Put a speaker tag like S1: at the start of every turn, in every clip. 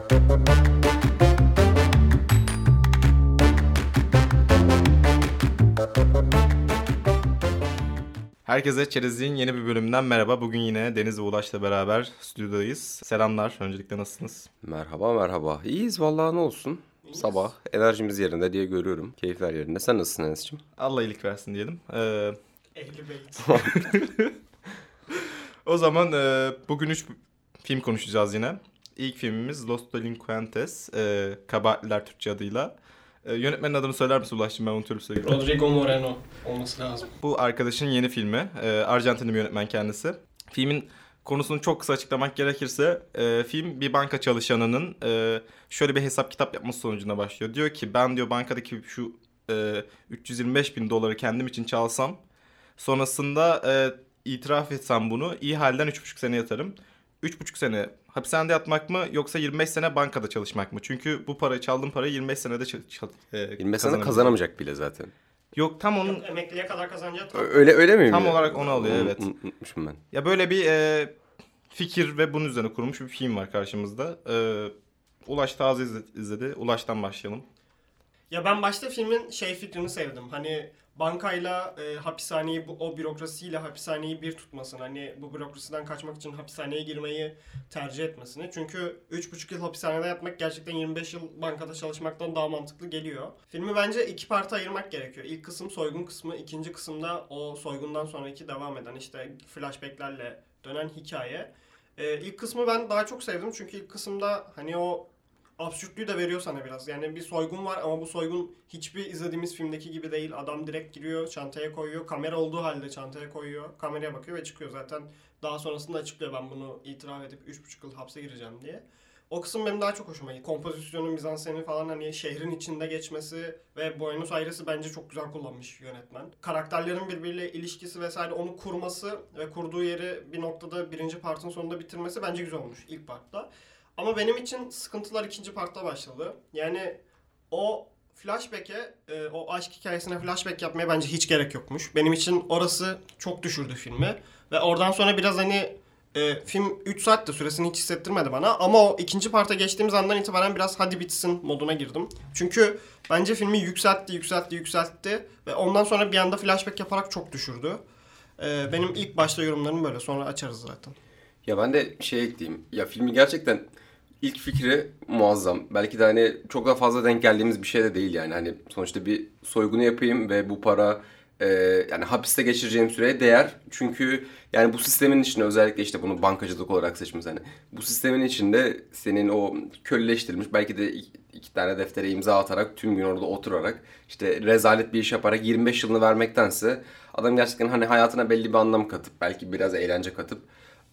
S1: Herkese Çerezliğin yeni bir bölümünden merhaba. Bugün yine Deniz ve Ulaş'la beraber stüdyodayız. Selamlar. Öncelikle nasılsınız?
S2: Merhaba merhaba. İyiyiz vallahi ne olsun. Sabah enerjimiz yerinde diye görüyorum. Keyifler yerinde. Sen nasılsın Enes'ciğim?
S1: Allah iyilik versin diyelim. Ee,
S3: Ehli beyt.
S1: o zaman e, bugün üç film konuşacağız yine. İlk filmimiz Los Delinquentes. E, Kabahatliler Türkçe adıyla. E, yönetmenin adını söyler misin Ulaş'cığım ben unutuyorum sürekli.
S3: Rodrigo Moreno olması lazım.
S1: Bu arkadaşın yeni filmi. E, Arjantinli bir yönetmen kendisi. Filmin konusunu çok kısa açıklamak gerekirse e, film bir banka çalışanının e, şöyle bir hesap kitap yapması sonucunda başlıyor. Diyor ki ben diyor bankadaki şu e, 325 bin doları kendim için çalsam sonrasında e, itiraf etsem bunu iyi halden 3,5 sene yatarım. 3,5 sene hapishanede yatmak mı yoksa 25 sene bankada çalışmak mı? Çünkü bu parayı çaldığım parayı 25 senede çal- çal- e,
S2: 25 sene kazanamayacak bile zaten.
S1: Yok tam onun
S3: Yok, emekliye kadar kazanacak.
S2: Öyle öyle mi?
S1: Tam olarak onu alıyor, evet.
S2: unut- Unutmuşum ben.
S1: Ya böyle bir e, fikir ve bunun üzerine kurulmuş bir film var karşımızda. E, Ulaş taze izle- izledi. Ulaş'tan başlayalım.
S3: Ya ben başta filmin şey fikrini sevdim. Hani bankayla e, hapishaneyi bu, o bürokrasiyle hapishaneyi bir tutmasını. Hani bu bürokrasiden kaçmak için hapishaneye girmeyi tercih etmesini. Çünkü 3,5 yıl hapishanede yatmak gerçekten 25 yıl bankada çalışmaktan daha mantıklı geliyor. Filmi bence iki parta ayırmak gerekiyor. İlk kısım soygun kısmı, ikinci kısımda o soygundan sonraki devam eden işte flashbacklerle dönen hikaye. E, ilk kısmı ben daha çok sevdim çünkü ilk kısımda hani o absürtlüğü de veriyor sana biraz. Yani bir soygun var ama bu soygun hiçbir izlediğimiz filmdeki gibi değil. Adam direkt giriyor, çantaya koyuyor. Kamera olduğu halde çantaya koyuyor. Kameraya bakıyor ve çıkıyor. Zaten daha sonrasında açıklıyor ben bunu itiraf edip 3,5 yıl hapse gireceğim diye. O kısım benim daha çok hoşuma gitti. Kompozisyonun, mizanseni falan hani şehrin içinde geçmesi ve Buenos Aires'i bence çok güzel kullanmış yönetmen. Karakterlerin birbiriyle ilişkisi vesaire onu kurması ve kurduğu yeri bir noktada birinci partın sonunda bitirmesi bence güzel olmuş ilk partta. Ama benim için sıkıntılar ikinci partta başladı. Yani o flashback'e, e, o aşk hikayesine flashback yapmaya bence hiç gerek yokmuş. Benim için orası çok düşürdü filmi. Ve oradan sonra biraz hani e, film 3 saat de süresini hiç hissettirmedi bana. Ama o ikinci parta geçtiğimiz andan itibaren biraz hadi bitsin moduna girdim. Çünkü bence filmi yükseltti, yükseltti, yükseltti. Ve ondan sonra bir anda flashback yaparak çok düşürdü. E, benim ilk başta yorumlarım böyle. Sonra açarız zaten.
S2: Ya ben de şey ekleyeyim. Ya filmi gerçekten ilk fikri muazzam. Belki de hani çok da fazla denk geldiğimiz bir şey de değil yani. Hani sonuçta bir soygunu yapayım ve bu para e, yani hapiste geçireceğim süreye değer. Çünkü yani bu sistemin içinde özellikle işte bunu bankacılık olarak seçmiş hani. Bu sistemin içinde senin o köleleştirilmiş belki de iki, iki tane deftere imza atarak tüm gün orada oturarak işte rezalet bir iş yaparak 25 yılını vermektense adam gerçekten hani hayatına belli bir anlam katıp belki biraz eğlence katıp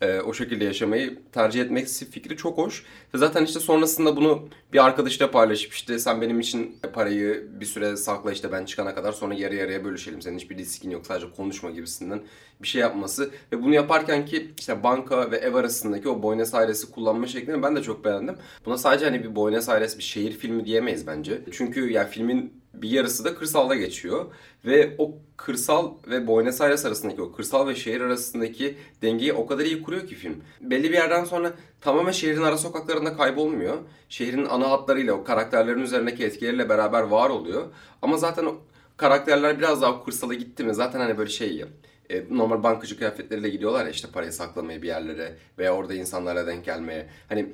S2: e, o şekilde yaşamayı tercih etmek fikri çok hoş. Zaten işte sonrasında bunu bir arkadaşıyla paylaşıp işte sen benim için parayı bir süre sakla işte ben çıkana kadar sonra yarı yarıya bölüşelim. Senin hiçbir riskin yok sadece konuşma gibisinden bir şey yapması. Ve bunu yaparken ki işte banka ve ev arasındaki o Buenos Aires'i kullanma şeklini ben de çok beğendim. Buna sadece hani bir Buenos Aires bir şehir filmi diyemeyiz bence. Çünkü yani filmin bir yarısı da kırsalda geçiyor. Ve o kırsal ve Buenos Aires arasındaki o kırsal ve şehir arasındaki dengeyi o kadar iyi kuruyor ki film. Belli bir yerden sonra tamamen şehrin ara sokaklarında kaybolmuyor. Şehrin ana hatlarıyla o karakterlerin üzerindeki etkileriyle beraber var oluyor. Ama zaten o karakterler biraz daha kırsala gitti mi zaten hani böyle şey ya e, normal bankacı kıyafetleriyle gidiyorlar ya işte parayı saklamaya bir yerlere veya orada insanlarla denk gelmeye. Hani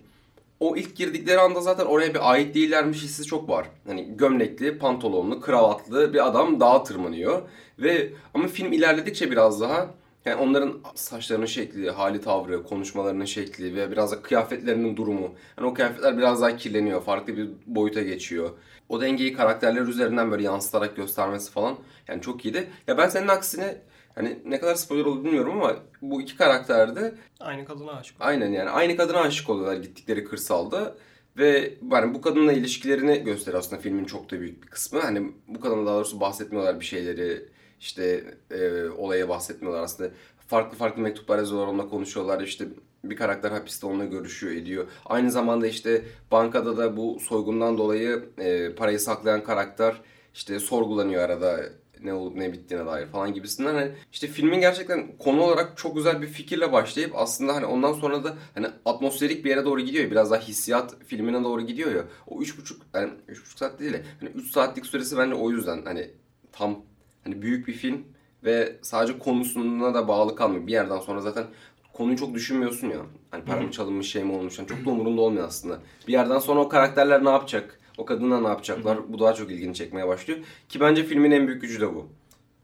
S2: o ilk girdikleri anda zaten oraya bir ait değillermiş hissi çok var. Hani gömlekli, pantolonlu, kravatlı bir adam dağa tırmanıyor. Ve ama film ilerledikçe biraz daha yani onların saçlarının şekli, hali tavrı, konuşmalarının şekli ve biraz da kıyafetlerinin durumu. Yani o kıyafetler biraz daha kirleniyor, farklı bir boyuta geçiyor. O dengeyi karakterler üzerinden böyle yansıtarak göstermesi falan yani çok iyiydi. Ya ben senin aksine Hani ne kadar spoiler olur bilmiyorum ama bu iki karakterde
S3: Aynı kadına aşık.
S2: aynen yani aynı kadına aşık oluyorlar gittikleri kırsalda. Ve yani bu kadınla ilişkilerini gösteriyor aslında filmin çok da büyük bir kısmı. Hani bu kadına daha doğrusu bahsetmiyorlar bir şeyleri. işte e, olaya bahsetmiyorlar aslında. Farklı farklı mektuplar yazıyorlar onunla konuşuyorlar. işte bir karakter hapiste onunla görüşüyor ediyor. Aynı zamanda işte bankada da bu soygundan dolayı e, parayı saklayan karakter işte sorgulanıyor arada ne olup ne bittiğine dair falan gibisinden hani işte filmin gerçekten konu olarak çok güzel bir fikirle başlayıp aslında hani ondan sonra da hani atmosferik bir yere doğru gidiyor ya biraz daha hissiyat filmine doğru gidiyor ya o üç buçuk yani üç buçuk saat değil de hani üç saatlik süresi bence o yüzden hani tam hani büyük bir film ve sadece konusuna da bağlı kalmıyor. Bir yerden sonra zaten konuyu çok düşünmüyorsun ya. Hani para mı çalınmış şey mi olmuş. Yani çok da umurunda olmuyor aslında. Bir yerden sonra o karakterler ne yapacak? O kadınlar ne yapacaklar? Bu daha çok ilgini çekmeye başlıyor. Ki bence filmin en büyük gücü de bu.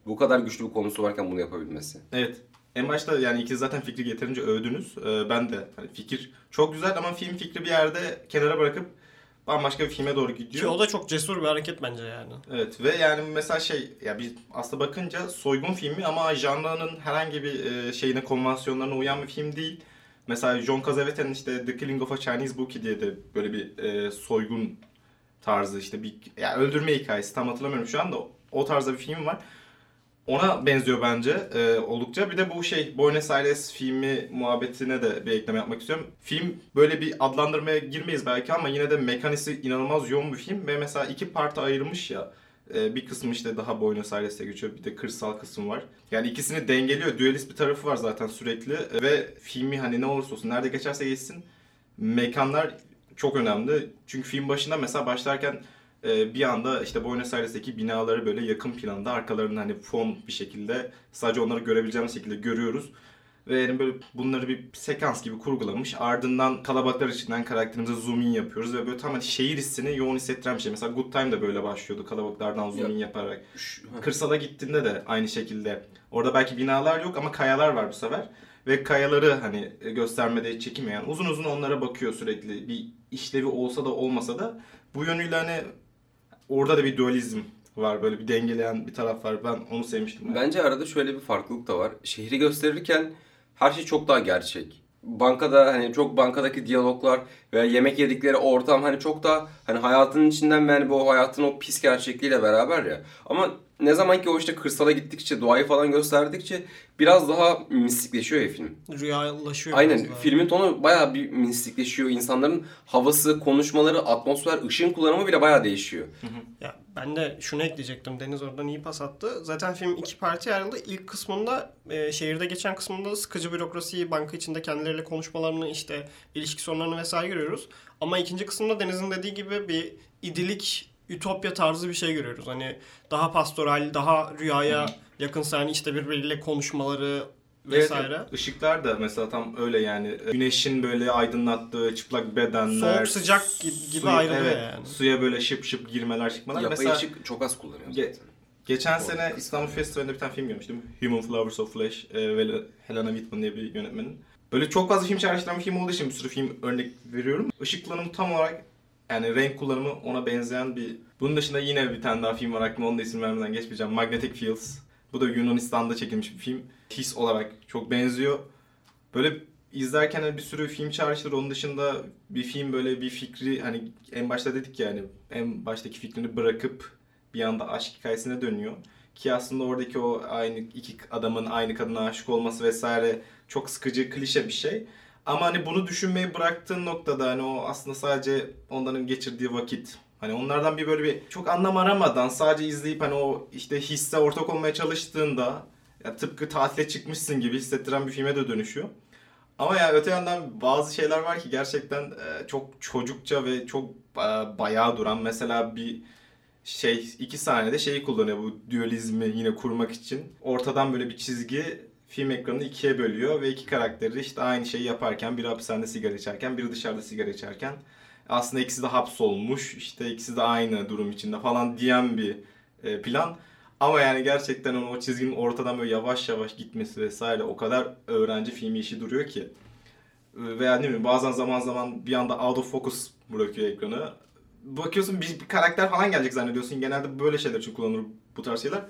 S2: Bu kadar güçlü bir konusu varken bunu yapabilmesi.
S1: Evet. En başta yani ikiniz zaten fikri yeterince övdünüz. Ee, ben de hani fikir çok güzel ama film fikri bir yerde kenara bırakıp bambaşka bir filme doğru
S3: Ki
S1: gidiyor.
S3: o da çok cesur bir hareket bence yani.
S1: Evet ve yani mesela şey ya biz aslında bakınca soygun filmi ama janrının herhangi bir e, şeyine konvansiyonlarına uyan bir film değil. Mesela John Cassavetes işte The Killing of a Chinese Bookie diye de böyle bir e, soygun tarzı işte bir ya öldürme hikayesi tam hatırlamıyorum şu anda o tarzda bir film var. Ona benziyor bence e, oldukça. Bir de bu şey Buenos Aires filmi muhabbetine de bir ekleme yapmak istiyorum. Film böyle bir adlandırmaya girmeyiz belki ama yine de mekanisi inanılmaz yoğun bir film ve mesela iki parta ayırmış ya. E, bir kısmı işte daha Buenos Aires'te geçiyor bir de kırsal kısım var. Yani ikisini dengeliyor. Düelist bir tarafı var zaten sürekli ve filmi hani ne olursa olsun nerede geçerse geçsin mekanlar çok önemli. Çünkü film başında mesela başlarken e, bir anda işte Buenos Aires'teki binaları böyle yakın planda arkalarını hani fon bir şekilde sadece onları görebileceğimiz şekilde görüyoruz. Ve yani böyle bunları bir sekans gibi kurgulamış. Ardından kalabalıklar içinden karakterimize zoom in yapıyoruz ve böyle tam hani şehir hissini yoğun hissettiren bir şey. Mesela Good Time de böyle başlıyordu kalabalıklardan zoom in yaparak. Kırsala gittiğinde de aynı şekilde. Orada belki binalar yok ama kayalar var bu sefer. Ve kayaları hani göstermede. Yani uzun uzun onlara bakıyor sürekli. Bir işlevi olsa da olmasa da. Bu yönüyle hani orada da bir dualizm var. Böyle bir dengeleyen bir taraf var. Ben onu sevmiştim.
S2: Bence arada şöyle bir farklılık da var. Şehri gösterirken her şey çok daha gerçek. Bankada hani çok bankadaki diyaloglar veya yemek yedikleri ortam hani çok daha hani hayatın içinden ve hani bu hayatın o pis gerçekliğiyle beraber ya. Ama ne zaman ki o işte kırsala gittikçe, doğayı falan gösterdikçe biraz daha mistikleşiyor ya film.
S3: Rüyalaşıyor.
S2: Aynen.
S3: daha.
S2: Filmin tonu bayağı bir mistikleşiyor. İnsanların havası, konuşmaları, atmosfer, ışığın kullanımı bile bayağı değişiyor.
S3: Ya ben de şunu ekleyecektim. Deniz oradan iyi pas attı. Zaten film iki partiye ayrıldı. İlk kısmında e, şehirde geçen kısmında da sıkıcı bürokrasiyi, banka içinde kendileriyle konuşmalarını, işte ilişki sorunlarını vesaire görüyoruz. Ama ikinci kısımda Deniz'in dediği gibi bir idilik, ütopya tarzı bir şey görüyoruz. Hani daha pastoral, daha rüyaya yakın yani işte birbiriyle konuşmaları vesaire.
S1: Evet, ışıklar da mesela tam öyle yani. Güneşin böyle aydınlattığı çıplak bedenler.
S3: Soğuk sıcak gibi- ayrılıyor
S1: evet,
S3: yani.
S1: Suya böyle şıp şıp girmeler çıkmalar.
S2: Yapay
S1: mesela
S2: ışık çok az kullanıyor
S1: Ge-
S2: zaten.
S1: Geçen
S2: O
S1: sene. İstanbul Festivali'nde bir tane film görmüştüm. Human Flowers of Flesh e, ve Helena Whitman diye bir yönetmenin. Böyle çok fazla film çağrıştıran bir film olduğu için bir sürü film örnek veriyorum. Işık kullanımı tam olarak yani renk kullanımı ona benzeyen bir... Bunun dışında yine bir tane daha film var aklımda onu da isim vermeden geçmeyeceğim. Magnetic Fields. Bu da Yunanistan'da çekilmiş bir film. His olarak çok benziyor. Böyle izlerken hani bir sürü film çağrıştırır. Onun dışında bir film böyle bir fikri hani en başta dedik ya hani en baştaki fikrini bırakıp bir anda aşk hikayesine dönüyor. Ki aslında oradaki o aynı iki adamın aynı kadına aşık olması vesaire çok sıkıcı klişe bir şey. Ama hani bunu düşünmeyi bıraktığın noktada hani o aslında sadece onların geçirdiği vakit. Hani onlardan bir böyle bir çok anlam aramadan sadece izleyip hani o işte hisse ortak olmaya çalıştığında ya tıpkı tatile çıkmışsın gibi hissettiren bir filme de dönüşüyor. Ama ya öte yandan bazı şeyler var ki gerçekten e, çok çocukça ve çok e, bayağı duran. Mesela bir şey iki sahnede şeyi kullanıyor bu dualizmi yine kurmak için. Ortadan böyle bir çizgi film ekranını ikiye bölüyor ve iki karakteri işte aynı şeyi yaparken biri hapishanede sigara içerken biri dışarıda sigara içerken aslında ikisi de hapsolmuş işte ikisi de aynı durum içinde falan diyen bir e, plan. Ama yani gerçekten onun o çizginin ortadan böyle yavaş yavaş gitmesi vesaire o kadar öğrenci filmi işi duruyor ki. Veya ne bileyim bazen zaman zaman bir anda out of focus bırakıyor ekranı. Bakıyorsun bir, bir karakter falan gelecek zannediyorsun. Genelde böyle şeyler için kullanılır bu tarz şeyler.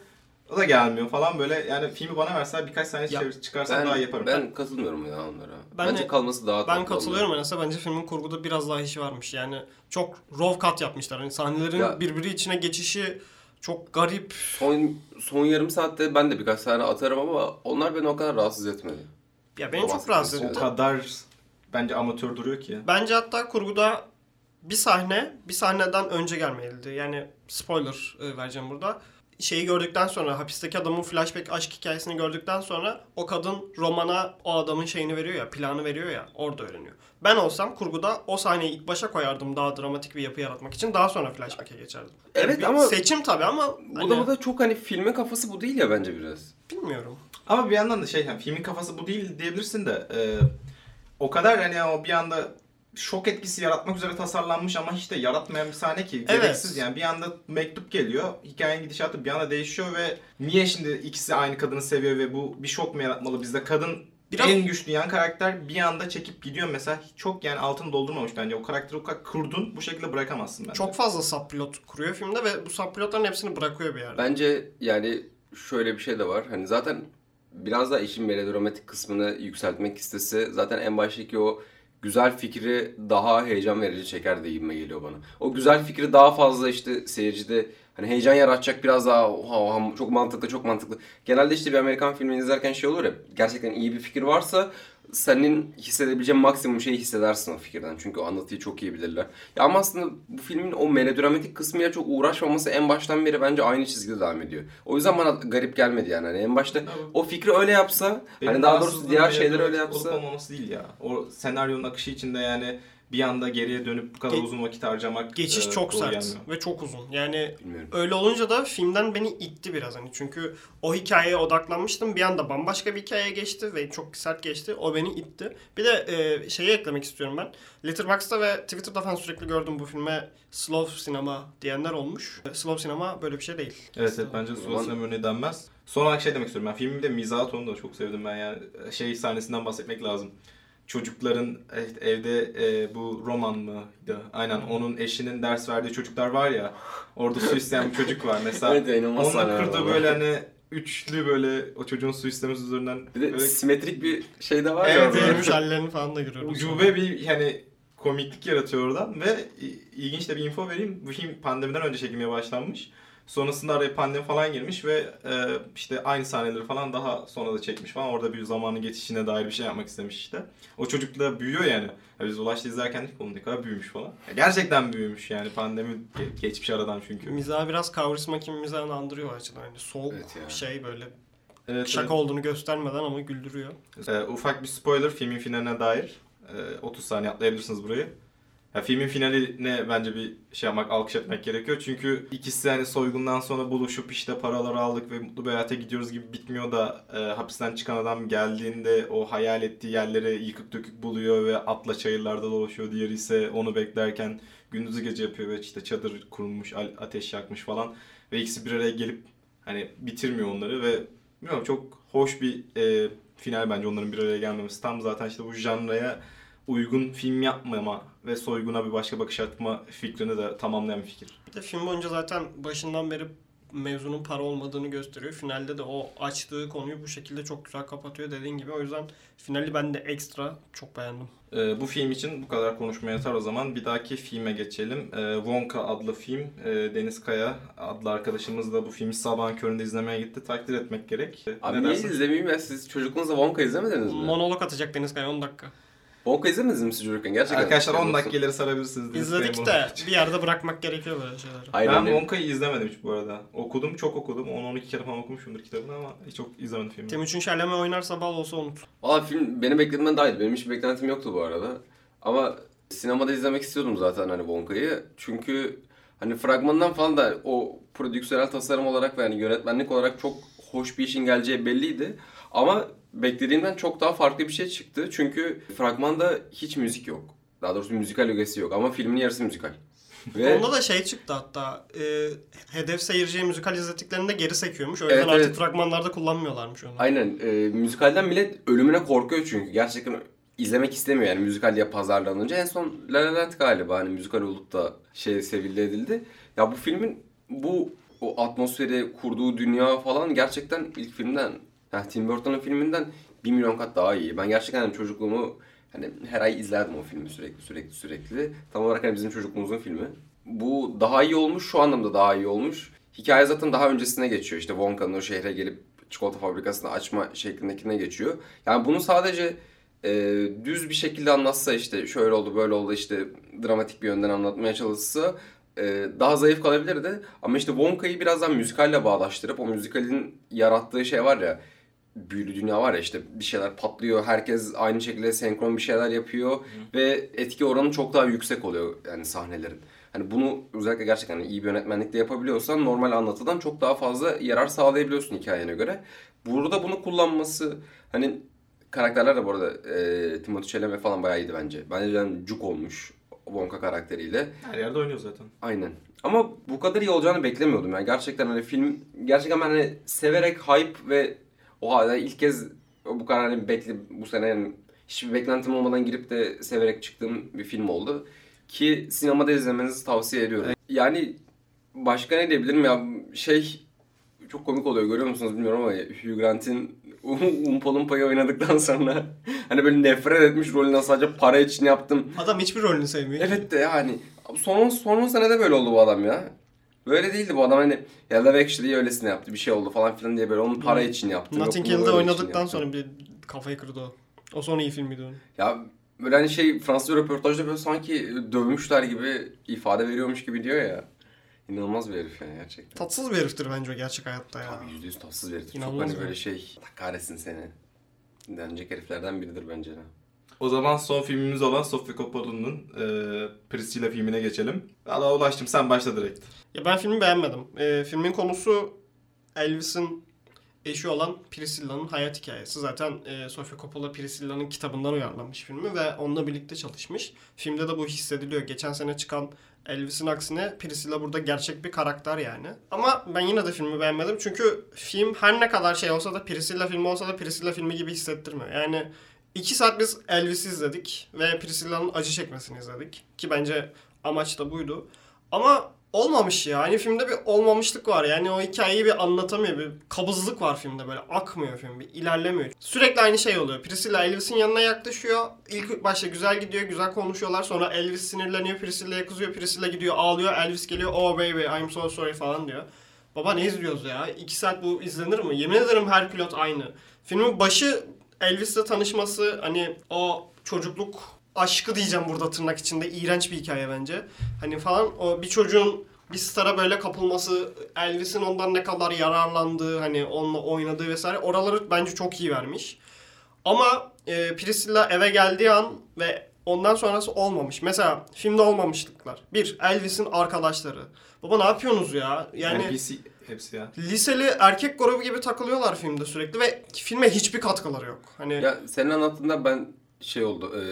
S1: O da gelmiyor falan böyle. Yani filmi bana versen birkaç saniye
S3: Ya,
S1: çevir- çıkarsam
S2: Ben,
S1: daha iyi yaparım.
S2: ben katılmıyorum ya onlara.
S3: Ben
S2: Bence
S3: de-
S2: kalması daha
S3: Ben katılıyorum Enes'e. Bence filmin kurguda biraz daha işi varmış. Yani çok raw cut yapmışlar. Hani sahnelerin
S2: Ya-
S3: birbiri içine geçişi çok garip.
S2: Son, son yarım saatte ben de birkaç tane atarım ama onlar beni o kadar rahatsız etmedi.
S3: Ya beni
S2: O
S3: çok rahatsız
S1: o
S3: etti.
S1: kadar bence amatör duruyor ki.
S3: Bence hatta kurguda bir sahne bir sahneden önce gelmeliydi. Yani spoiler e, vereceğim burada. Şeyi gördükten sonra hapisteki adamın flashback aşk hikayesini gördükten sonra o kadın romana o adamın şeyini veriyor ya planı veriyor ya orada öğreniyor. Ben olsam kurguda o sahneyi ilk başa koyardım daha dramatik bir yapı yaratmak için daha sonra flashback'e geçerdim.
S2: Evet
S3: Bir
S2: ama
S3: seçim tabii ama
S2: bu
S3: hani,
S2: da bu da çok hani filmin kafası bu değil ya bence biraz.
S3: bilmiyorum.
S1: Ama bir yandan da şey yani filmin kafası bu değil diyebilirsin de e, o kadar hani o bir anda şok etkisi yaratmak üzere tasarlanmış ama hiç de yaratmayan bir sahne ki
S3: Evet.
S1: gereksiz yani bir anda mektup geliyor hikayenin gidişatı bir anda değişiyor ve niye şimdi ikisi aynı kadını seviyor ve bu bir şok mu yaratmalı bizde kadın
S3: Biraz-
S1: en güçlü yan karakter bir anda çekip gidiyor mesela çok yani altını doldurmamış bence o karakteri o kadar kurdun bu şekilde bırakamazsın bence.
S3: Çok fazla subplot kuruyor filmde ve bu subplotların hepsini bırakıyor bir yerde.
S2: Bence yani şöyle bir şey de var. Hani zaten biraz daha işin melodramatik kısmını yükseltmek istese zaten en baştaki o güzel fikri daha heyecan verici çeker de gibime geliyor bana. O güzel fikri daha fazla işte seyircide hani heyecan yaratacak biraz daha oha, oha, çok mantıklı çok mantıklı. Genelde işte bir Amerikan filmini izlerken şey olur ya gerçekten iyi bir fikir varsa senin hissedebileceğin maksimum şeyi hissedersin o fikirden. Çünkü o anlatıyı çok iyi bilirler. Ya ama aslında bu filmin o melodramatik kısmıyla çok uğraşmaması en baştan beri bence aynı çizgide devam ediyor. O yüzden bana garip gelmedi yani. Hani en başta o fikri öyle yapsa,
S1: Benim
S2: hani daha doğrusu diğer şeyler öyle yapsa.
S1: Olup olmaması değil ya. O senaryonun akışı içinde yani bir anda geriye dönüp bu kadar
S3: Ge-
S1: uzun vakit harcamak
S3: Geçiş
S1: e,
S3: çok sert
S1: gelmiyor.
S3: ve çok uzun. Yani
S2: Bilmiyorum.
S3: öyle olunca da filmden beni itti biraz hani çünkü o hikayeye odaklanmıştım bir anda bambaşka bir hikayeye geçti ve çok sert geçti o beni itti. Bir de e, şeyi eklemek istiyorum ben. Letterboxd'da ve Twitter'da falan sürekli gördüm bu filme slow sinema diyenler olmuş. Slow sinema böyle bir şey değil.
S1: Evet evet bence Suat
S2: zaman-
S1: Sinema örneği denmez. Son olarak şey demek istiyorum ben filmin de mizah tonunu da çok sevdim ben yani şey sahnesinden bahsetmek lazım. Çocukların evet, evde e, bu roman mıydı? Aynen onun eşinin ders verdiği çocuklar var ya orada su isteyen bir çocuk var mesela.
S2: Evet,
S1: kurduğu
S2: ama.
S1: böyle hani üçlü böyle o çocuğun su istemesi üzerinden
S2: Bir de
S1: böyle
S2: simetrik bir şey de var ya.
S1: Evet,
S2: orada.
S1: evet.
S3: Ölmüş hallerini falan da görüyoruz.
S1: ucube bir hani komiklik yaratıyor oradan ve ilginç de bir info vereyim. Bu film pandemiden önce çekilmeye başlanmış. Sonrasında araya pandemi falan girmiş ve e, işte aynı sahneleri falan daha sonra da çekmiş falan. Orada bir zamanın geçişine dair bir şey yapmak istemiş işte. O çocuk da büyüyor yani. Ya biz Ulaş'ta izlerken dedik oğlum ne kadar büyümüş falan. Ya gerçekten büyümüş yani pandemi ge- geçmiş aradan çünkü.
S3: Mizah biraz kavrisma kim mizahını andırıyor açıdan. Yani soğuk
S2: Evet ya.
S3: şey böyle
S1: Evet,
S3: şaka olduğunu göstermeden ama güldürüyor.
S1: Ee, ufak bir spoiler filmin finaline dair. Ee, 30 saniye atlayabilirsiniz burayı. Ya filmin finaline bence bir şey yapmak, alkış etmek gerekiyor. Çünkü ikisi hani soygundan sonra buluşup işte paraları aldık ve mutlu bir hayata gidiyoruz gibi bitmiyor da e, hapisten çıkan adam geldiğinde o hayal ettiği yerleri yıkık dökük buluyor ve atla çayırlarda dolaşıyor. Diğeri ise onu beklerken gündüzü gece yapıyor ve işte çadır kurmuş, ateş yakmış falan. Ve ikisi bir araya gelip hani bitirmiyor onları ve bilmiyorum çok hoş bir e, final bence onların bir araya gelmemesi. Tam zaten işte bu janraya uygun film yapmama ve soyguna bir başka bakış atma fikrini de tamamlayan bir fikir.
S3: Bir de film boyunca zaten başından beri mevzunun para olmadığını gösteriyor. Finalde de o açtığı konuyu bu şekilde çok güzel kapatıyor dediğin gibi. O yüzden finali ben de ekstra çok beğendim.
S1: Ee, bu film için bu kadar konuşmaya yeter o zaman. Bir dahaki filme geçelim. Ee, Wonka adlı film. Ee, Deniz Kaya adlı arkadaşımız da bu filmi sabahın köründe izlemeye gitti. Takdir etmek gerek.
S2: Abi
S1: ne
S2: niye izlemeyeyim ya? Siz çocukluğunuzda Wonka izlemediniz mi?
S3: Monolog atacak Deniz Kaya 10 dakika.
S2: Wonka izlemediniz mi siz çocukken? Gerçekten.
S1: Arkadaşlar 10
S2: Şey
S1: dakika
S2: olsun.
S1: ileri sarabilirsiniz. Deniz
S3: İzledik de bir yerde bırakmak gerekiyor böyle şeyleri.
S2: Aynen.
S1: Ben Wonka'yı izlemedim hiç bu arada. Okudum, çok okudum. 10-12 kere falan okumuşumdur kitabını ama hiç çok izlemedim filmi.
S3: Timuçin Şerleme oynarsa bal olsa unut.
S2: Valla film benim beklentimden daha iyiydi. Benim hiç beklentim yoktu bu arada. Ama sinemada izlemek istiyordum zaten hani Wonka'yı. Çünkü hani fragmandan falan da o prodüksiyonel tasarım olarak ve hani yönetmenlik olarak çok hoş bir işin geleceği belliydi. Ama beklediğimden çok daha farklı bir şey çıktı. Çünkü fragmanda hiç müzik yok. Daha doğrusu müzikal ögesi yok ama filmin yarısı müzikal. Ve
S3: Onda da şey çıktı hatta. E, hedef seyirciye müzikal izlettiklerinde geri sekiyormuş. O yüzden
S2: Evet,
S3: artık
S2: evet.
S3: fragmanlarda kullanmıyorlarmış onu.
S2: Aynen. E, müzikalden millet ölümüne korkuyor çünkü. Gerçekten izlemek istemiyor yani müzikal diye pazarlanınca. En son La La Land galiba hani müzikal olup da şey sevildi edildi. Ya bu filmin bu o atmosferi kurduğu dünya falan gerçekten ilk filmden yani Tim Burton'un filminden bir milyon kat daha iyi. Ben gerçekten hani çocukluğumu hani her ay izlerdim o filmi sürekli sürekli sürekli. Tam olarak hani bizim çocukluğumuzun filmi. Bu daha iyi olmuş, şu anlamda daha iyi olmuş. Hikaye zaten daha öncesine geçiyor. İşte Wonka'nın o şehre gelip çikolata fabrikasını açma şeklindekine geçiyor. Yani bunu sadece e, düz bir şekilde anlatsa işte şöyle oldu böyle oldu işte dramatik bir yönden anlatmaya çalışsa daha zayıf kalabilirdi. Ama işte Wonka'yı biraz daha müzikalle bağdaştırıp o müzikalin yarattığı şey var ya büyülü dünya var ya işte bir şeyler patlıyor. Herkes aynı şekilde senkron bir şeyler yapıyor ve etki oranı çok daha yüksek oluyor yani sahnelerin. Hani bunu özellikle gerçekten hani iyi bir yönetmenlikle yapabiliyorsan normal anlatıdan çok daha fazla yarar sağlayabiliyorsun hikayene göre. Burada bunu kullanması hani karakterler de bu arada e, Timothée Chalamet falan bayağı iyiydi bence. Bence yani cuk olmuş Wonka karakteriyle.
S1: Her yerde oynuyor zaten.
S2: Aynen. Ama bu kadar iyi olacağını beklemiyordum. Yani gerçekten hani film gerçekten ben hani severek hype ve o halde ilk kez bu kadar hani bekle bu sene yani hiçbir beklentim olmadan girip de severek çıktığım bir film oldu. Ki sinemada izlemenizi tavsiye ediyorum. Yani başka ne diyebilirim ya şey çok komik oluyor görüyor musunuz bilmiyorum ama Hugh Grant'in Umpa Lumpa'yı oynadıktan sonra hani böyle nefret etmiş rolünden sadece para için yaptım
S3: Adam hiçbir rolünü sevmiyor.
S2: Evet de yani son son senede böyle oldu bu adam ya. Böyle değildi bu adam hani ya Love Actually öylesine yaptı bir şey oldu falan filan diye böyle onun para için yaptı.
S3: Notting Hill'de oynadıktan sonra bir kafayı kırdı o. O sonra iyi filmiydi onun.
S2: Ya böyle hani şey Fransız röportajda böyle sanki dövmüşler gibi ifade veriyormuş gibi diyor ya. İnanılmaz bir herif yani gerçekten.
S3: Tatsız bir heriftir bence o gerçek hayatta ya.
S2: Tabii yüzde yüz tatsız bir herif. Çok
S3: İnanılmaz
S2: hani
S3: ya.
S2: böyle şey Allah kahretsin seni. Denecek heriflerden biridir bence de.
S1: O zaman son filmimiz olan Sofia Coppola'nın e, Priscilla filmine geçelim. Valla ulaştım sen başla direkt.
S3: Ya ben filmi beğenmedim. Ee, filmin konusu Elvis'in eşi olan Priscilla'nın hayat hikayesi. Zaten e, Sofia Coppola Priscilla'nın kitabından uyarlanmış filmi ve onunla birlikte çalışmış. Filmde de bu hissediliyor. Geçen sene çıkan Elvis'in aksine Priscilla burada gerçek bir karakter yani. Ama ben yine de filmi beğenmedim. Çünkü film her ne kadar şey olsa da Priscilla filmi olsa da Priscilla filmi gibi hissettirmiyor. Yani iki saat biz Elvis'i izledik ve Priscilla'nın acı çekmesini izledik. Ki bence amaç da buydu. Ama olmamış ya. Hani filmde bir olmamışlık var. Yani o hikayeyi bir anlatamıyor. Bir kabızlık var filmde böyle. Akmıyor film. Bir ilerlemiyor. Sürekli aynı şey oluyor. Priscilla Elvis'in yanına yaklaşıyor. İlk başta güzel gidiyor. Güzel konuşuyorlar. Sonra Elvis sinirleniyor. Priscilla'ya kızıyor. Priscilla gidiyor ağlıyor. Elvis geliyor. Oh baby I'm so sorry falan diyor. Baba ne izliyoruz ya? İki saat bu izlenir mi? Yemin ederim her pilot aynı. Filmin başı Elvis'le tanışması hani o çocukluk aşkı diyeceğim burada tırnak içinde. iğrenç bir hikaye bence. Hani falan o bir çocuğun bir stara böyle kapılması, Elvis'in ondan ne kadar yararlandığı, hani onunla oynadığı vesaire oraları bence çok iyi vermiş. Ama e, Priscilla eve geldiği an ve ondan sonrası olmamış. Mesela filmde olmamışlıklar. Bir, Elvis'in arkadaşları. Baba ne yapıyorsunuz ya?
S1: Yani,
S3: Yani
S1: PC hepsi ya.
S3: liseli erkek grubu gibi takılıyorlar filmde sürekli ve filme hiçbir katkıları yok. Hani
S2: Ya senin anlattığında ben şey oldu. E,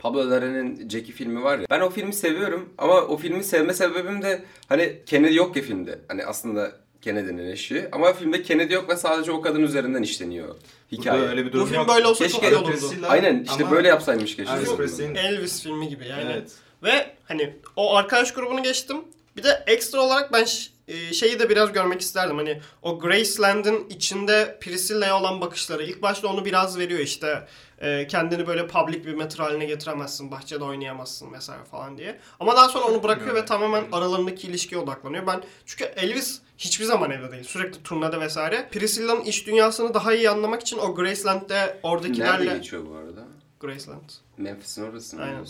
S2: Pablo Larraín'in Jackie filmi var ya. Ben o filmi seviyorum ama o filmi sevme sebebim de hani Kennedy yok ya filmde. Hani aslında Kennedy'nin eşi ama filmde Kennedy yok ve sadece o kadın üzerinden işleniyor hikaye.
S1: Burada öyle bir
S3: bu
S1: durum
S3: film
S1: yok.
S3: böyle olsa
S2: Keşke
S3: çok iyi olurdu.
S2: Aynen işte
S1: ama
S2: böyle yapsaymış keşke.
S1: Elvis. Presley'in
S3: Elvis filmi gibi yani.
S1: Evet.
S3: Ve hani o arkadaş grubunu geçtim. Bir de ekstra olarak ben ş- e, şeyi de biraz görmek isterdim. Hani o Graceland'ın içinde Priscilla'ya olan bakışları. ilk başta onu biraz veriyor işte. E, kendini böyle public bir metro haline getiremezsin. Bahçede oynayamazsın vesaire falan diye. Ama daha sonra onu bırakıyor ve tamamen aralarındaki ilişkiye odaklanıyor. Ben çünkü Elvis hiçbir zaman evde değil. Sürekli turnede vesaire. Priscilla'nın iç dünyasını daha iyi anlamak için o Graceland'de oradakilerle...
S2: Nerede geçiyor bu arada?
S3: Graceland.
S2: Memphis'in orası mı
S3: Aynen.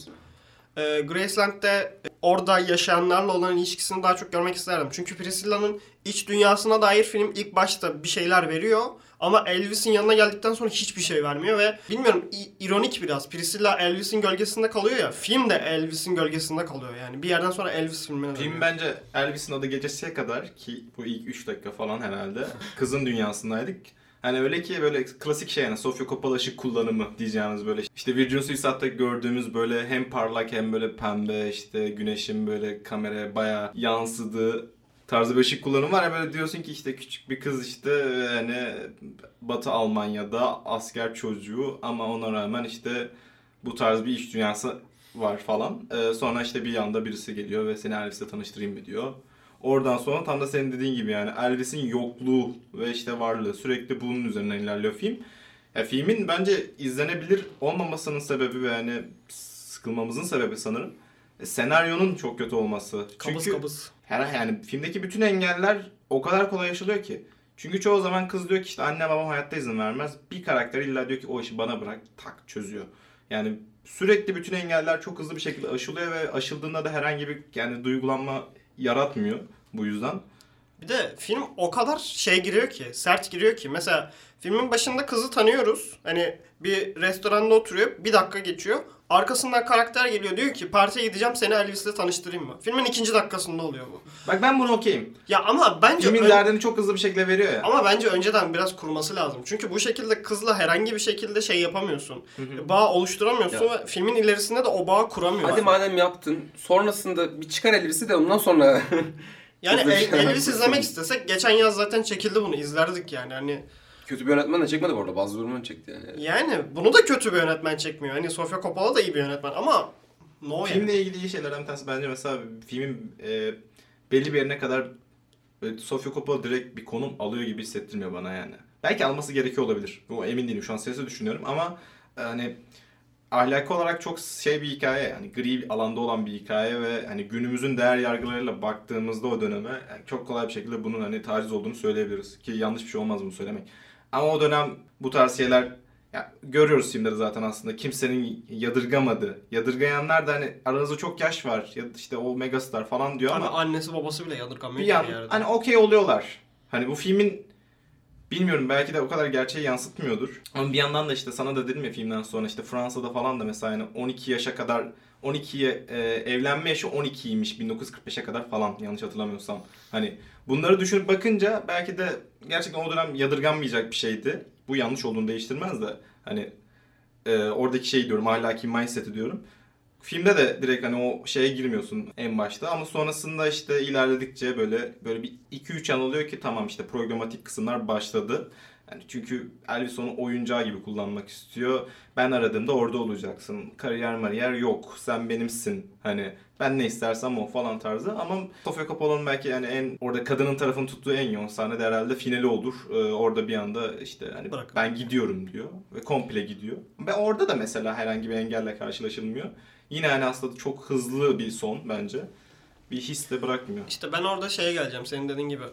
S3: e, Graceland'de orada yaşayanlarla olan ilişkisini daha çok görmek isterdim. Çünkü Priscilla'nın iç dünyasına dair film ilk başta bir şeyler veriyor. Ama Elvis'in yanına geldikten sonra hiçbir şey vermiyor ve bilmiyorum ironik biraz. Priscilla Elvis'in gölgesinde kalıyor ya. Film de Elvis'in gölgesinde kalıyor yani. Bir yerden sonra Elvis filmine dönüyor.
S1: Film bence Elvis'in adı gecesiye kadar ki bu ilk 3 dakika falan herhalde kızın dünyasındaydık. Hani öyle ki böyle klasik şey yani Sofia Coppola ışık kullanımı diyeceğimiz böyle işte Virgin Suicide'da gördüğümüz böyle hem parlak hem böyle pembe işte güneşin böyle kameraya bayağı yansıdığı tarzı bir ışık kullanımı var ya böyle diyorsun ki işte küçük bir kız işte yani Batı Almanya'da asker çocuğu ama ona rağmen işte bu tarz bir iş dünyası var falan. Ee, sonra işte bir yanda birisi geliyor ve seni Elvis'le tanıştırayım mı diyor. Oradan sonra tam da senin dediğin gibi yani Elvis'in yokluğu ve işte varlığı sürekli bunun üzerinden ilerliyor film. Ya filmin bence izlenebilir olmamasının sebebi ve yani sıkılmamızın sebebi sanırım e, senaryonun çok kötü olması.
S3: kabız
S1: Çünkü
S3: kabız.
S1: Her yani filmdeki bütün engeller o kadar kolay yaşılıyor ki. Çünkü çoğu zaman kız diyor ki işte anne babam hayatta izin vermez. Bir karakter illa diyor ki o işi bana bırak tak çözüyor. Yani sürekli bütün engeller çok hızlı bir şekilde aşılıyor ve aşıldığında da herhangi bir yani duygulanma yaratmıyor bu yüzden.
S3: Bir de film o kadar şey giriyor ki, sert giriyor ki. Mesela filmin başında kızı tanıyoruz. Hani bir restoranda oturuyor, bir dakika geçiyor. Arkasından karakter geliyor diyor ki partiye gideceğim seni Elvis'le tanıştırayım mı? Filmin ikinci dakikasında oluyor bu.
S1: Bak ben bunu okeyim.
S3: Ya ama bence
S1: Filmin
S3: ön-
S1: derdini çok hızlı bir şekilde veriyor ya.
S3: ama bence önceden biraz kurması lazım. Çünkü bu şekilde kızla herhangi bir şekilde şey yapamıyorsun. Bağ oluşturamıyorsun ve filmin ilerisinde de o bağı kuramıyorsun.
S2: Hadi madem yaptın. Sonrasında bir çıkar Elvis'i de ondan sonra
S3: yani El- Elvis izlemek istesek geçen yaz zaten çekildi bunu izlerdik yani. Hani
S2: kötü bir yönetmen de çekmedi bu arada. Bazı durumunu çekti yani.
S3: Yani bunu da kötü bir yönetmen çekmiyor. Hani Sofia Coppola da iyi bir yönetmen ama no yani.
S1: Filmle ilgili iyi şeylerden bir tanesi bence mesela filmin e, belli bir yerine kadar e, Sofia Coppola direkt bir konum alıyor gibi hissettirmiyor bana yani. Belki alması gerekiyor olabilir. Bu emin değilim şu an sesi düşünüyorum ama e, hani ahlaki olarak çok şey bir hikaye yani gri bir alanda olan bir hikaye ve hani günümüzün değer yargılarıyla baktığımızda o döneme yani çok kolay bir şekilde bunun hani taciz olduğunu söyleyebiliriz ki yanlış bir şey olmaz bunu söylemek. Ama o dönem bu tarz şeyler ya görüyoruz filmleri zaten aslında kimsenin yadırgamadığı. Yadırgayanlar da hani aranızda çok yaş var ya işte o megastar falan diyor
S3: Abi
S1: ama
S3: annesi babası bile yadırgamıyor
S1: bir yan
S3: bir yerde.
S1: hani okey oluyorlar. Hani bu filmin bilmiyorum belki de o kadar gerçeği yansıtmıyordur. Ama bir yandan da işte sana da dedim ya filmden sonra işte Fransa'da falan da mesela hani 12 yaşa kadar 12'ye e, evlenme yaşı 12'ymiş 1945'e kadar falan yanlış hatırlamıyorsam. Hani bunları düşünüp bakınca belki de gerçekten o dönem yadırganmayacak bir şeydi. Bu yanlış olduğunu değiştirmez de hani e, oradaki şey diyorum ahlaki mindset'i diyorum. Filmde de direkt hani o şeye girmiyorsun en başta ama sonrasında işte ilerledikçe böyle böyle bir 2-3 an oluyor ki tamam işte programatik kısımlar başladı. Yani çünkü Elvis onu oyuncağı gibi kullanmak istiyor. Ben aradığımda orada olacaksın. Kariyer mariyer yok. Sen benimsin. Hani ben ne istersem o falan tarzı. Ama Sofia Coppola'nın belki yani en orada kadının tarafını tuttuğu en yoğun sahne de herhalde finali olur. Ee, orada bir anda işte hani
S3: Bırakın.
S1: ben gidiyorum diyor ve komple gidiyor. Ve orada da mesela herhangi bir engelle karşılaşılmıyor. Yine hani aslında çok hızlı bir son bence. Bir his de bırakmıyor.
S3: İşte ben orada şeye geleceğim senin dediğin gibi.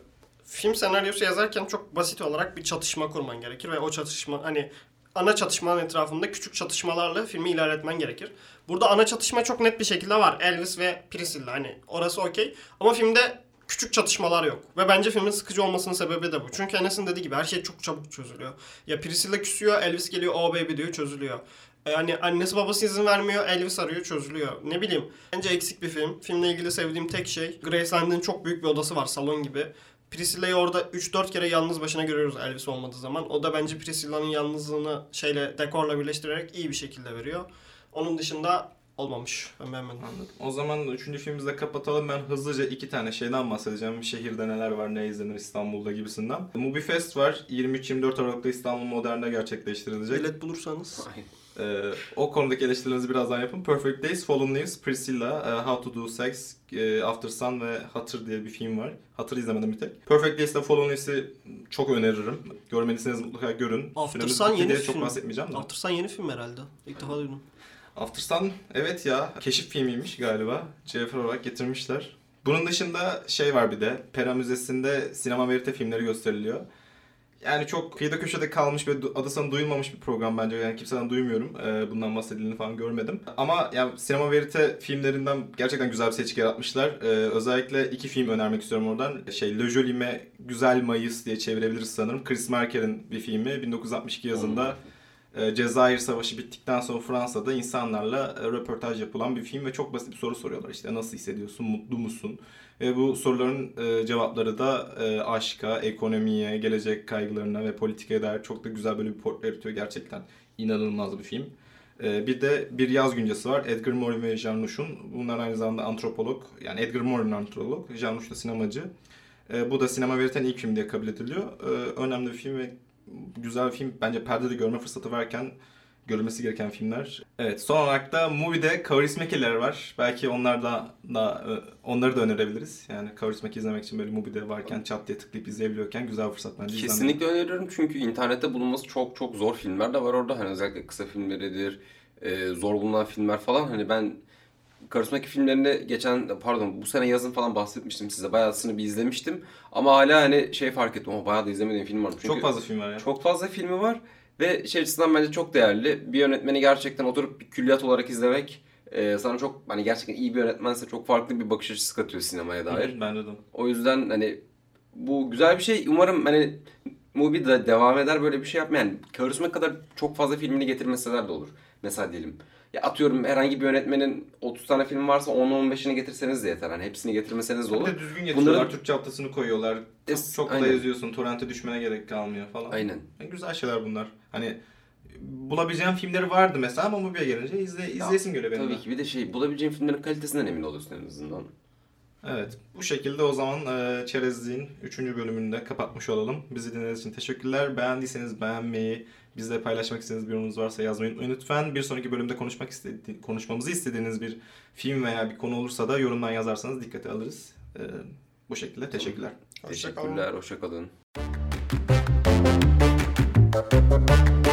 S3: Film senaryosu yazarken çok basit olarak bir çatışma kurman gerekir ve o çatışma hani ana çatışmanın etrafında küçük çatışmalarla filmi ilerletmen gerekir. Burada ana çatışma çok net bir şekilde var. Elvis ve Priscilla hani orası okey. Ama filmde küçük çatışmalar yok. Ve bence filmin sıkıcı olmasının sebebi de bu. Çünkü Enes'in dediği gibi her şey çok çabuk çözülüyor. Ya Priscilla küsüyor, Elvis geliyor, oh baby diyor, çözülüyor. Yani annesi babası izin vermiyor, Elvis arıyor, çözülüyor. Ne bileyim. Bence eksik bir film. Filmle ilgili sevdiğim tek şey Graceland'in çok büyük bir odası var, salon gibi. Priscilla'yı orada 3-4 kere yalnız başına görüyoruz Elvis olmadığı zaman. O da bence Priscilla'nın yalnızlığını şeyle dekorla birleştirerek iyi bir şekilde veriyor. Onun dışında olmamış. Ben beğenmedim.
S1: Anladım. O zaman üçüncü filmimizi de kapatalım. Ben hızlıca iki tane şeyden bahsedeceğim. Şehirde neler var, ne izlenir İstanbul'da gibisinden. Movie Fest var. 23-24 Aralık'ta İstanbul Modern'de gerçekleştirilecek.
S3: Bilet bulursanız.
S2: Aynen.
S1: Ee, o konudaki eleştirilerinizi birazdan yapın. Perfect Days, Fallen Leaves, Priscilla, e, How to Do Sex, e, After Sun ve Hatır diye bir film var. Hatır izlemedim bir tek. Perfect Days ile Fallen Leaves'i çok öneririm. Görmediyseniz mutlaka görün.
S3: After
S1: Süremiz
S3: Sun yeni film.
S1: çok bahsetmeyeceğim de.
S3: After Sun yeni film herhalde. İlk defa duydum.
S1: After Sun evet ya keşif filmiymiş galiba. CFR olarak getirmişler. Bunun dışında şey var bir de. Pera Müzesi'nde sinema verite filmleri gösteriliyor. Yani çok kıyıda köşede kalmış ve adı sana duyulmamış bir program bence. Yani kimseden duymuyorum. Ee, bundan bahsedildiğini falan görmedim. Ama yani sinema verite filmlerinden gerçekten güzel bir seçki yaratmışlar. Ee, özellikle iki film önermek istiyorum oradan. Şey Le Jolime Güzel Mayıs diye çevirebiliriz sanırım. Chris Marker'in bir filmi. 1962 yazında e, Cezayir Savaşı bittikten sonra Fransa'da insanlarla e, röportaj yapılan bir film ve çok basit bir soru soruyorlar. İşte nasıl hissediyorsun, mutlu musun? Ve bu soruların e, cevapları da e, aşka, ekonomiye, gelecek kaygılarına ve politikaya dair çok da güzel böyle bir portre yaratıyor. Gerçekten inanılmaz bir film. E, bir de Bir Yaz Güncesi var. Edgar Morin ve Jean Nouch'un. Bunlar aynı zamanda antropolog. Yani Edgar Morin antropolog, Jean Nouch da sinemacı. E, bu da sinema veriten ilk film diye kabul ediliyor. E, önemli bir film ve güzel bir film. Bence perdede görme fırsatı varken görülmesi gereken filmler. Evet son olarak da Movie'de Kaurismäki'ler var. Belki onlar da, da e, onları da önerebiliriz. Yani Kaurismäki izlemek için böyle Movie'de varken çat diye tıklayıp izleyebiliyorken güzel fırsat bence.
S2: Kesinlikle öneriyorum çünkü internette bulunması çok çok zor filmler de var orada. Hani özellikle kısa filmleridir, e, zor bulunan filmler falan. Hani ben Karısındaki filmlerinde geçen pardon bu sene yazın falan bahsetmiştim size. Bayağısını bir izlemiştim. Ama hala hani şey fark ettim. Ama bayağı da izlemediğim film var. Çünkü
S1: Çok fazla film var ya.
S2: çok fazla filmi var. Ve şey açısından bence çok değerli. Bir yönetmeni gerçekten oturup bir külliyat olarak izlemek e, sana çok hani gerçekten iyi bir yönetmense çok farklı bir bakış açısı katıyor sinemaya dair.
S1: Bence de.
S2: O yüzden hani bu güzel bir şey. Umarım hani Mubi de devam eder böyle bir şey yapmaya. Yani Karusma kadar çok fazla filmini getirmeseler de olur. Mesela diyelim. Ya atıyorum herhangi bir yönetmenin 30 tane film varsa 10-15'ini getirseniz de yeter. Hani hepsini getirmeseniz de
S1: Bir
S2: olur.
S1: de düzgün getiriyorlar.
S2: Bunların-
S1: Türkçe haftasını koyuyorlar. Çok,
S2: Es-
S1: çok da
S2: aynen.
S1: yazıyorsun. Torrente düşmene gerek kalmıyor falan.
S2: Aynen.
S1: Yani güzel şeyler bunlar. Hani bulabileceğim filmleri vardı mesela ama Mubi'ye gelince izle, izleyesin göre benim. de.
S2: Tabii ki bir de şey bulabileceğin filmlerin kalitesinden emin oluyorsun en azından.
S1: Evet. Bu şekilde o zaman e, Çerezliğin 3. bölümünü de kapatmış olalım. Bizi dinlediğiniz için teşekkürler. Beğendiyseniz beğenmeyi, bizle paylaşmak istediğiniz bir yorumunuz varsa yazmayı unutmayın lütfen. Bir sonraki bölümde konuşmak istedi konuşmamızı istediğiniz bir film veya bir konu olursa da yorumdan yazarsanız dikkate alırız. E, bu şekilde teşekkürler.
S3: Hoşça kalın.
S2: Teşekkürler, hoşçakalın.
S4: Thank